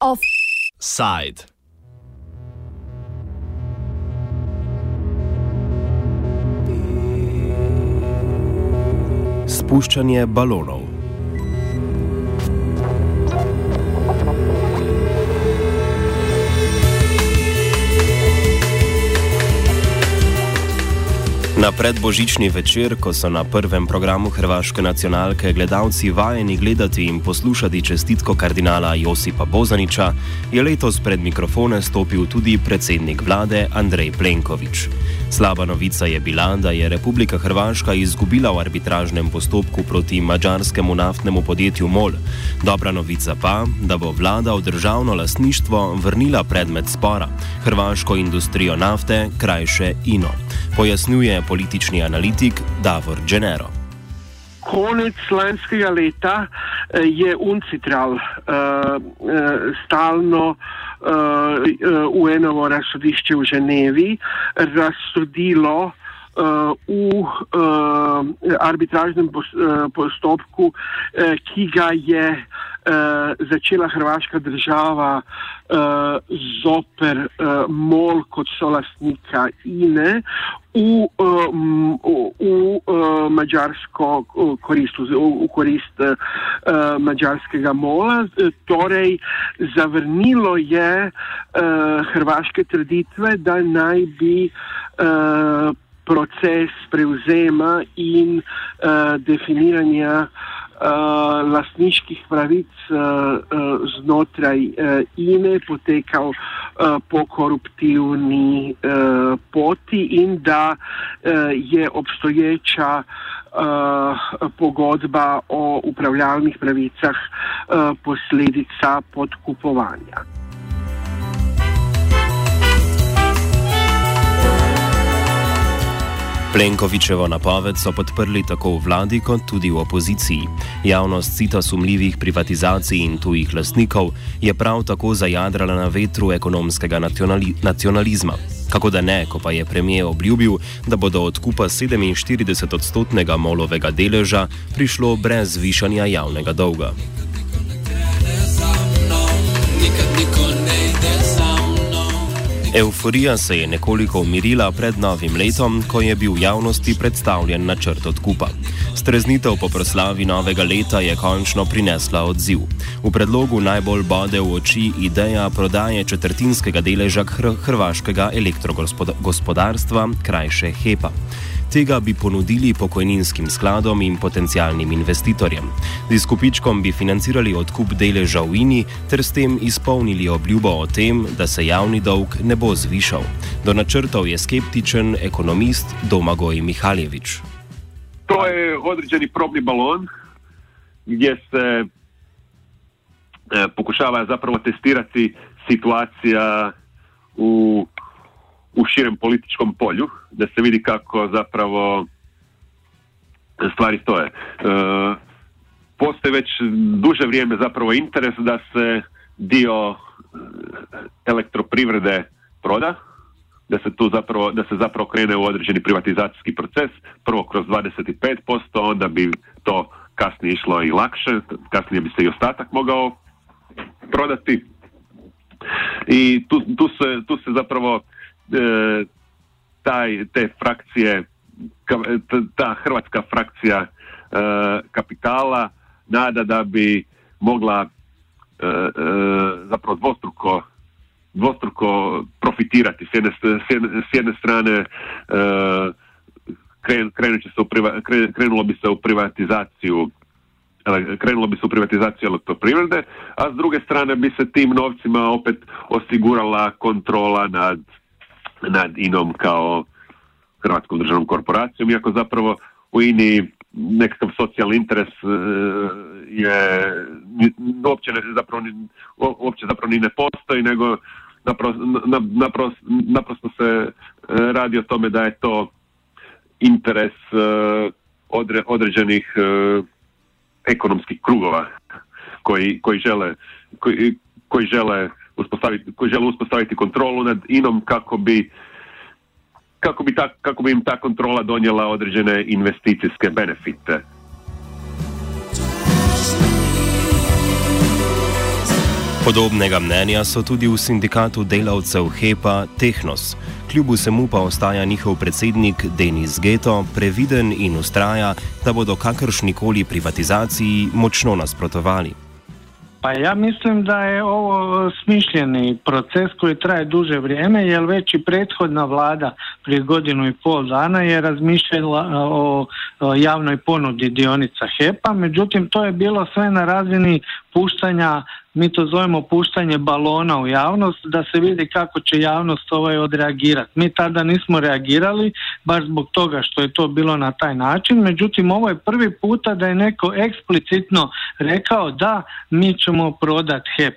Off. Side. Spuszczenie balonu. Na predbožični večer, ko so na prvem programu Hrvaške nacionalke gledalci vajeni gledati in poslušati čestitko kardinala Josipa Bozaniča, je letos pred mikrofone stopil tudi predsednik vlade Andrej Plenković. Slaba novica je bila, da je Republika Hrvaška izgubila v arbitražnem postopku proti mađarskemu naftnemu podjetju MOL. Dobra novica pa, da bo vlada v državno lasništvo vrnila predmet spora - hrvaško industrijo nafte, krajše INO. Pojasnjuje politični analitik Davor Genero. Konec lanskega leta eh, je Uncitral uh, uh, stalno uh, UN-ovo razsodišče v Ženevi razsodilo v uh, arbitražnem postopku, uh, ki ga je začela Hrvaška država zoper MOL kot solastnika INE v, um, v, uh, mađarsko korist, v korist uh, mađarskega MOLA. Torej, zavrnilo je uh, hrvaške trditve, da naj bi uh, proces prevzema in uh, definiranja uh, lastniških pravic uh, uh, znotraj uh, INE potekal uh, po koruptivni uh, poti in da uh, je obstoječa uh, pogodba o upravljalnih pravicah uh, posledica podkupovanja. Plenkovičevo napoved so podprli tako v vladi kot tudi v opoziciji. Javnost cita sumljivih privatizacij in tujih lastnikov je prav tako zajadrala na vetru ekonomskega nacionali nacionalizma. Kako da ne, ko pa je premijer obljubil, da bo do odkupa 47-odstotnega molovega deleža prišlo brez zvišanja javnega dolga. Euforija se je nekoliko umirila pred novim letom, ko je bil javnosti predstavljen načrt odkupa. Streznitev po proslavi novega leta je končno prinesla odziv. V predlogu najbolj bode v oči ideja prodaje četrtinskega deleža hrvaškega elektrogospodarstva, krajše HEPA. Tega bi ponudili pokojninskim skladom in potencijalnim investitorjem. Z izkupičkom bi financirali odkup deleža v INI ter s tem izpolnili obljubo o tem, da se javni dolg ne bo zvišal. Do načrtov je skeptičen ekonomist Domagoj Mihaljevič. To je određeni probni balon gdje se e, pokušava zapravo testirati situacija u u širem političkom polju, da se vidi kako zapravo stvari stoje. E, postoji već duže vrijeme zapravo interes da se dio e, elektroprivrede proda, da se tu zapravo, da se zapravo krene u određeni privatizacijski proces, prvo kroz 25%, onda bi to kasnije išlo i lakše, kasnije bi se i ostatak mogao prodati. I tu, tu, se, tu se zapravo taj, te frakcije, ta hrvatska frakcija e, kapitala nada da bi mogla e, e, zapravo dvostruko dvostruko profitirati. S jedne, s jedne, strane kren, se u krenulo bi se u privatizaciju krenulo bi se u privatizaciju elektroprivrede, a s druge strane bi se tim novcima opet osigurala kontrola nad nad INOM kao Hrvatskom državnom korporacijom, iako zapravo u INI nekakav socijalni interes e, je uopće, ne, zapravo, uopće zapravo ni ne postoji, nego naprosto, naprosto, naprosto se e, radi o tome da je to interes e, odre, određenih ekonomskih krugova koji, koji žele koji, koji žele uspostaviti, koji žele uspostaviti kontrolu nad inom kako bi kako bi, ta, kako bi im ta kontrola donijela određene investicijske benefite. Podobnega mnenja so tudi v sindikatu delavcev HEPA Tehnos. Kljub vsemu pa ostaja njihov predsednik Denis Geto previden in ustraja, da bodo kakršnikoli privatizaciji močno nasprotovali. Pa ja mislim da je ovo smišljeni proces koji traje duže vrijeme, jer već i prethodna vlada prije godinu i pol dana je razmišljala o, o javnoj ponudi dionica HEPA, međutim to je bilo sve na razini puštanja mi to zovemo puštanje balona u javnost da se vidi kako će javnost ovaj odreagirati. Mi tada nismo reagirali baš zbog toga što je to bilo na taj način, međutim ovo je prvi puta da je neko eksplicitno rekao da mi ćemo prodati HEP.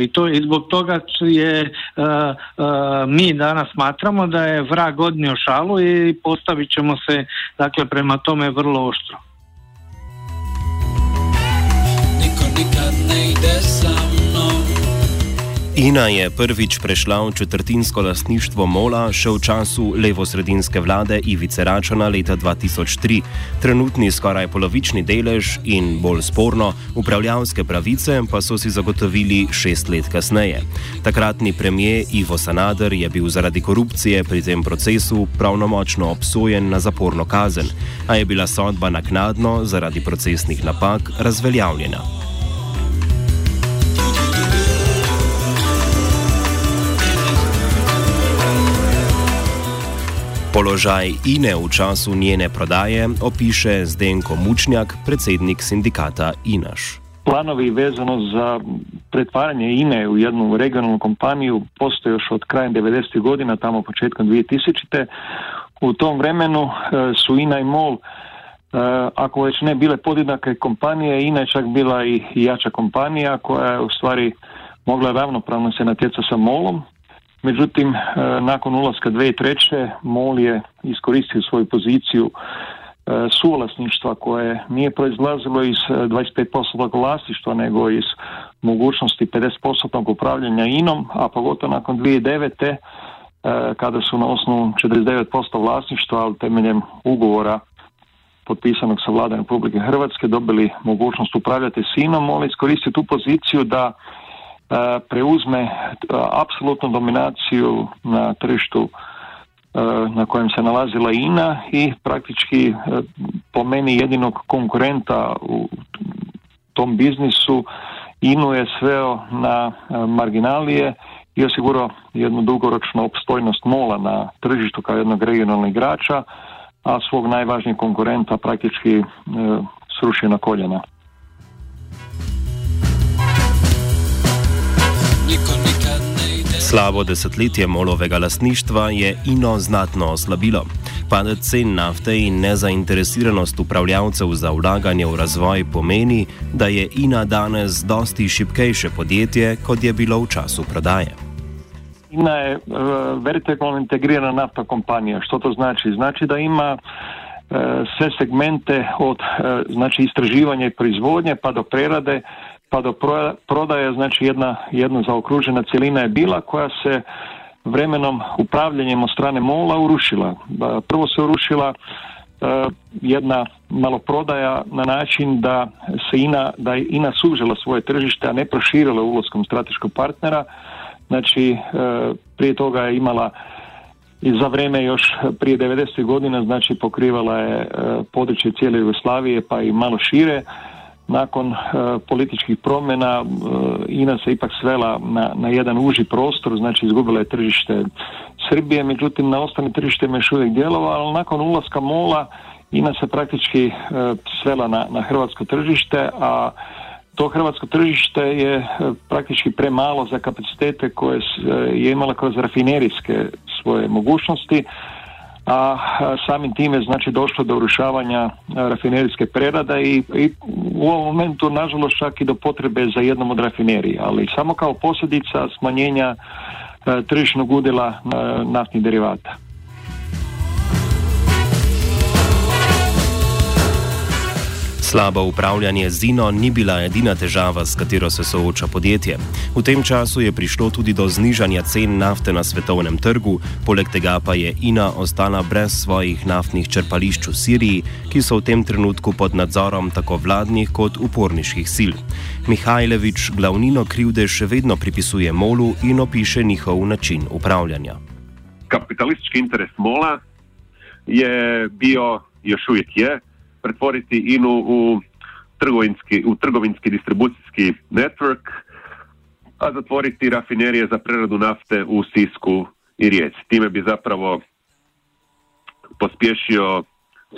I, to, I zbog toga je uh, uh, mi danas smatramo da je vrag odnio šalu i postavit ćemo se dakle prema tome vrlo oštro. Ina je prvič prešla v četrtinsko lastništvo Mola še v času levosredinske vlade Ivice Račana leta 2003. Trenutni skoraj polovični delež in bolj sporno upravljavske pravice pa so si zagotovili šest let kasneje. Takratni premijer Ivo Sanader je bil zaradi korupcije pri tem procesu pravnomočno obsojen na zaporno kazen, a je bila sodba naknadno zaradi procesnih napak razveljavljena. Položaj INE v času njene prodaje opiše Zdenko Mučnjak, predsednik sindikata INAŠ. Planovi vezano za pretvaranje INE u jednu regionalnu kompaniju postoje još od krajem 90. godina, tamo početkom 2000. U tom vremenu e, su INA i MOL, e, ako već ne bile podjednake kompanije, INA je čak bila i jača kompanija koja je u stvari mogla ravnopravno se natjecati sa MOLom Međutim, e, nakon ulaska 2003. MOL je iskoristio svoju poziciju e, suvlasništva koje nije proizlazilo iz 25% e, vlasništva nego iz mogućnosti 50% upravljanja INOM, a pogotovo nakon 2009. kada su na osnovu 49% vlasništva, ali temeljem ugovora potpisanog sa vladom Republike Hrvatske dobili mogućnost upravljati s INOM, MOL iskoristio tu poziciju da preuzme apsolutnu dominaciju na tržištu na kojem se nalazila INA i praktički po meni jedinog konkurenta u tom biznisu INU je sveo na marginalije i osigurao jednu dugoročnu opstojnost mola na tržištu kao jednog regionalnog igrača, a svog najvažnijeg konkurenta praktički srušio na koljena. Slabo desetletje molovega lastništva je ino znatno oslabilo. Padec cen nafte in nezainteresiranost upravljavcev za vlaganje v razvoj pomeni, da je ina danes dosti šipkejše podjetje, kot je bilo v času prodaje. INA je uh, vertikalno integrirana naftna kompanija. Što to znači? Znači da ima uh, sve segmente od uh, znači istraživanja i proizvodnje pa do prerade pa do prodaje, znači jedna, jedna zaokružena cjelina je bila koja se vremenom upravljanjem od strane mola urušila. Prvo se urušila e, jedna maloprodaja na način da se INA, da je INA sužila svoje tržište, a ne proširila ulaskom strateškog partnera. Znači, e, prije toga je imala i za vrijeme još prije 90. godina, znači pokrivala je e, područje cijele Jugoslavije pa i malo šire nakon e, političkih promjena e, INA se ipak svela na, na jedan uži prostor, znači izgubila je tržište Srbije, međutim na ostalim tržištima još uvijek djelovalo, ali nakon ulaska MOLA INA se praktički e, svela na, na hrvatsko tržište, a to hrvatsko tržište je praktički premalo za kapacitete koje je imala kroz rafinerijske svoje mogućnosti a samim time znači došlo do urušavanja rafinerijske prerade i, i u ovom momentu nažalost čak i do potrebe za jednom od rafinerija, ali samo kao posljedica smanjenja tržišnog udjela naftnih derivata. Slabo upravljanje z Zino ni bila edina težava, s katero se sooča podjetje. V tem času je prišlo tudi do znižanja cen nafte na svetovnem trgu, poleg tega pa je Ina ostala brez svojih naftnih črpališč v Siriji, ki so v tem trenutku pod nadzorom tako vladnih kot uporniških sil. Mihajlovič glavnino krivde še vedno pripisuje Molu in opiše njihov način upravljanja. Kapitalistički interes Mola je bio, još uvijek je, pretvoriti INU u trgovinski, u trgovinski distribucijski network, a zatvoriti rafinerije za preradu nafte u Sisku i Rijeci. Time bi zapravo pospješio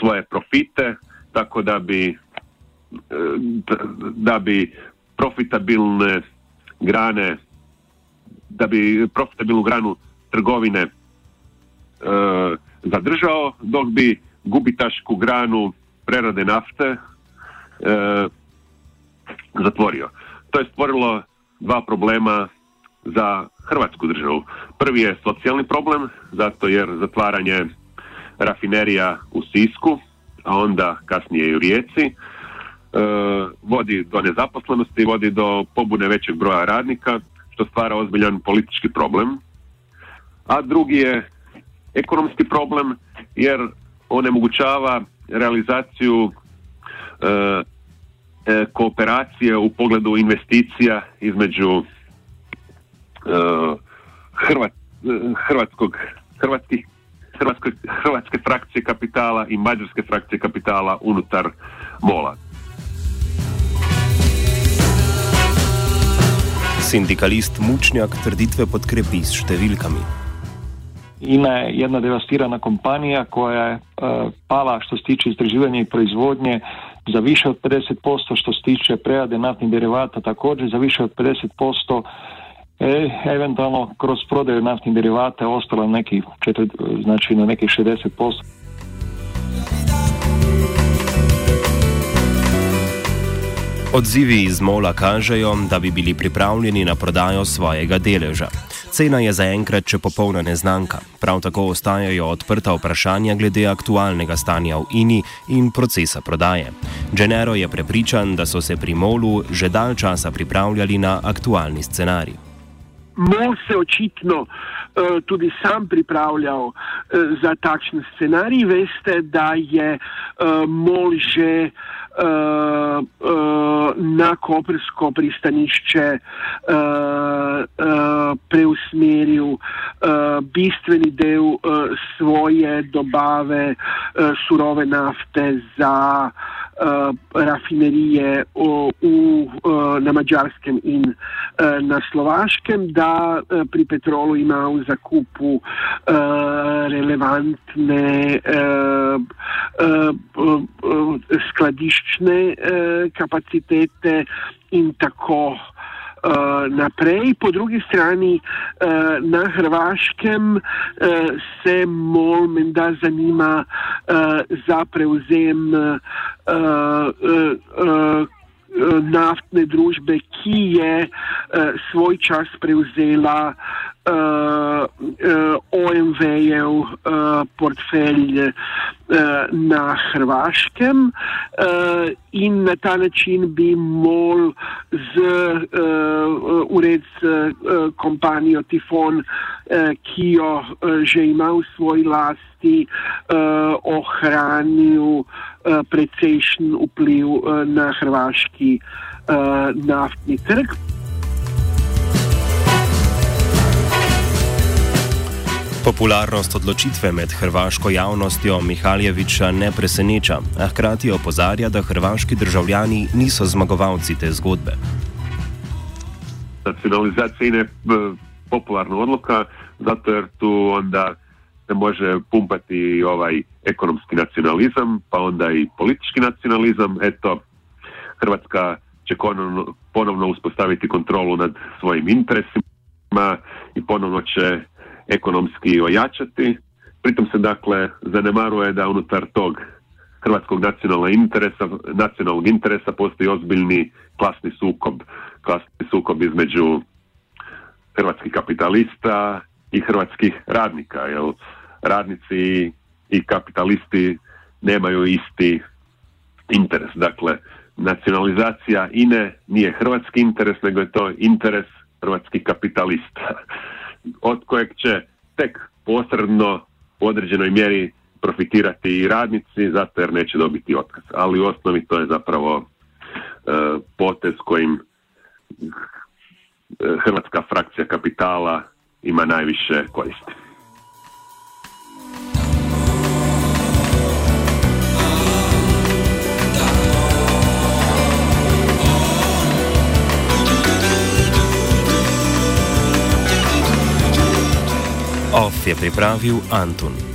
svoje profite, tako da bi e, da bi profitabilne grane da bi profitabilnu granu trgovine e, zadržao, dok bi gubitašku granu prerade nafte e, zatvorio. To je stvorilo dva problema za Hrvatsku državu. Prvi je socijalni problem, zato jer zatvaranje rafinerija u Sisku, a onda kasnije i u Rijeci, e, vodi do nezaposlenosti, vodi do pobune većeg broja radnika, što stvara ozbiljan politički problem. A drugi je ekonomski problem, jer onemogućava realizaciju e, e, kooperacije u pogledu investicija između e, hrvatskog hrvatskih Hrvatske, hrvatske frakcije kapitala i mađarske frakcije kapitala unutar mola. Sindikalist Mučnjak trditve podkrepi s številkami. INA je jedna devastirana kompanija koja je e, pala što se tiče istraživanja i proizvodnje za više od 50%, što se tiče prerade naftnih derivata također za više od 50%, e, eventualno kroz prodaju naftnih derivata ostalo neki četiri, znači na nekih 60%. Odzivi iz Mola kažejo, da bi bili pripravljeni na prodajo svojega deleža. Cena je zaenkrat še popolna neznanka. Prav tako ostajajo odprta vprašanja glede aktualnega stanja v INI in procesa prodaje. Genero je prepričan, da so se pri Molu že dalj časa pripravljali na aktualni scenarij. Mol se očitno uh, tudi sam pripravljal uh, za takšen scenarij. Veste, da je uh, Mol že uh, uh, na koprsko pristanišče uh, uh, preusmeril uh, bistveni del uh, svoje dobave uh, surove nafte za uh, rafinerije o, v, uh, na Mačarskem in uh, na Slovaškem, da pri petrolu ima v zakupu relevantne skladiščne kapacitete in tako. Uh, naprej, po drugi strani uh, na Hrvaškem uh, se MOL menda zanima uh, za prevzem uh, uh, uh, naftne družbe, ki je uh, svoj čas prevzela uh, uh, OMV-jev uh, portfelj uh, na Hrvaškem. Uh, in na ta način bi MOL z uh, ured z uh, kompanijo Tifon, uh, ki jo uh, že ima v svoji lasti, uh, ohranil uh, precejšen vpliv uh, na hrvaški uh, naftni trg. Popularnost odločitve med hrvaško javnostjo Mihaljeviča ne preseneča, a hkrati opozarja, da hrvaški državljani niso zmagovalci te zgodbe. Nacionalizacija je popularna odloka, zato jer tu onda se može pumpati ovaj ekonomski nacionalizam, pa onda i politički nacionalizam. Eto, Hrvatska će ponovno uspostaviti kontrolu nad svojim interesima i ponovno će ekonomski ojačati. Pritom se dakle zanemaruje da unutar tog hrvatskog nacionalnog interesa, nacionalnog interesa postoji ozbiljni klasni sukob, klasni sukob između hrvatskih kapitalista i hrvatskih radnika, jer radnici i kapitalisti nemaju isti interes. Dakle, nacionalizacija INE nije hrvatski interes, nego je to interes hrvatskih kapitalista, od kojeg će tek posredno u određenoj mjeri profitirati i radnici zato jer neće dobiti otkaz. Ali u osnovi to je zapravo e, potez kojim e, hrvatska frakcija kapitala ima najviše koristi. Off je pripravil Antun.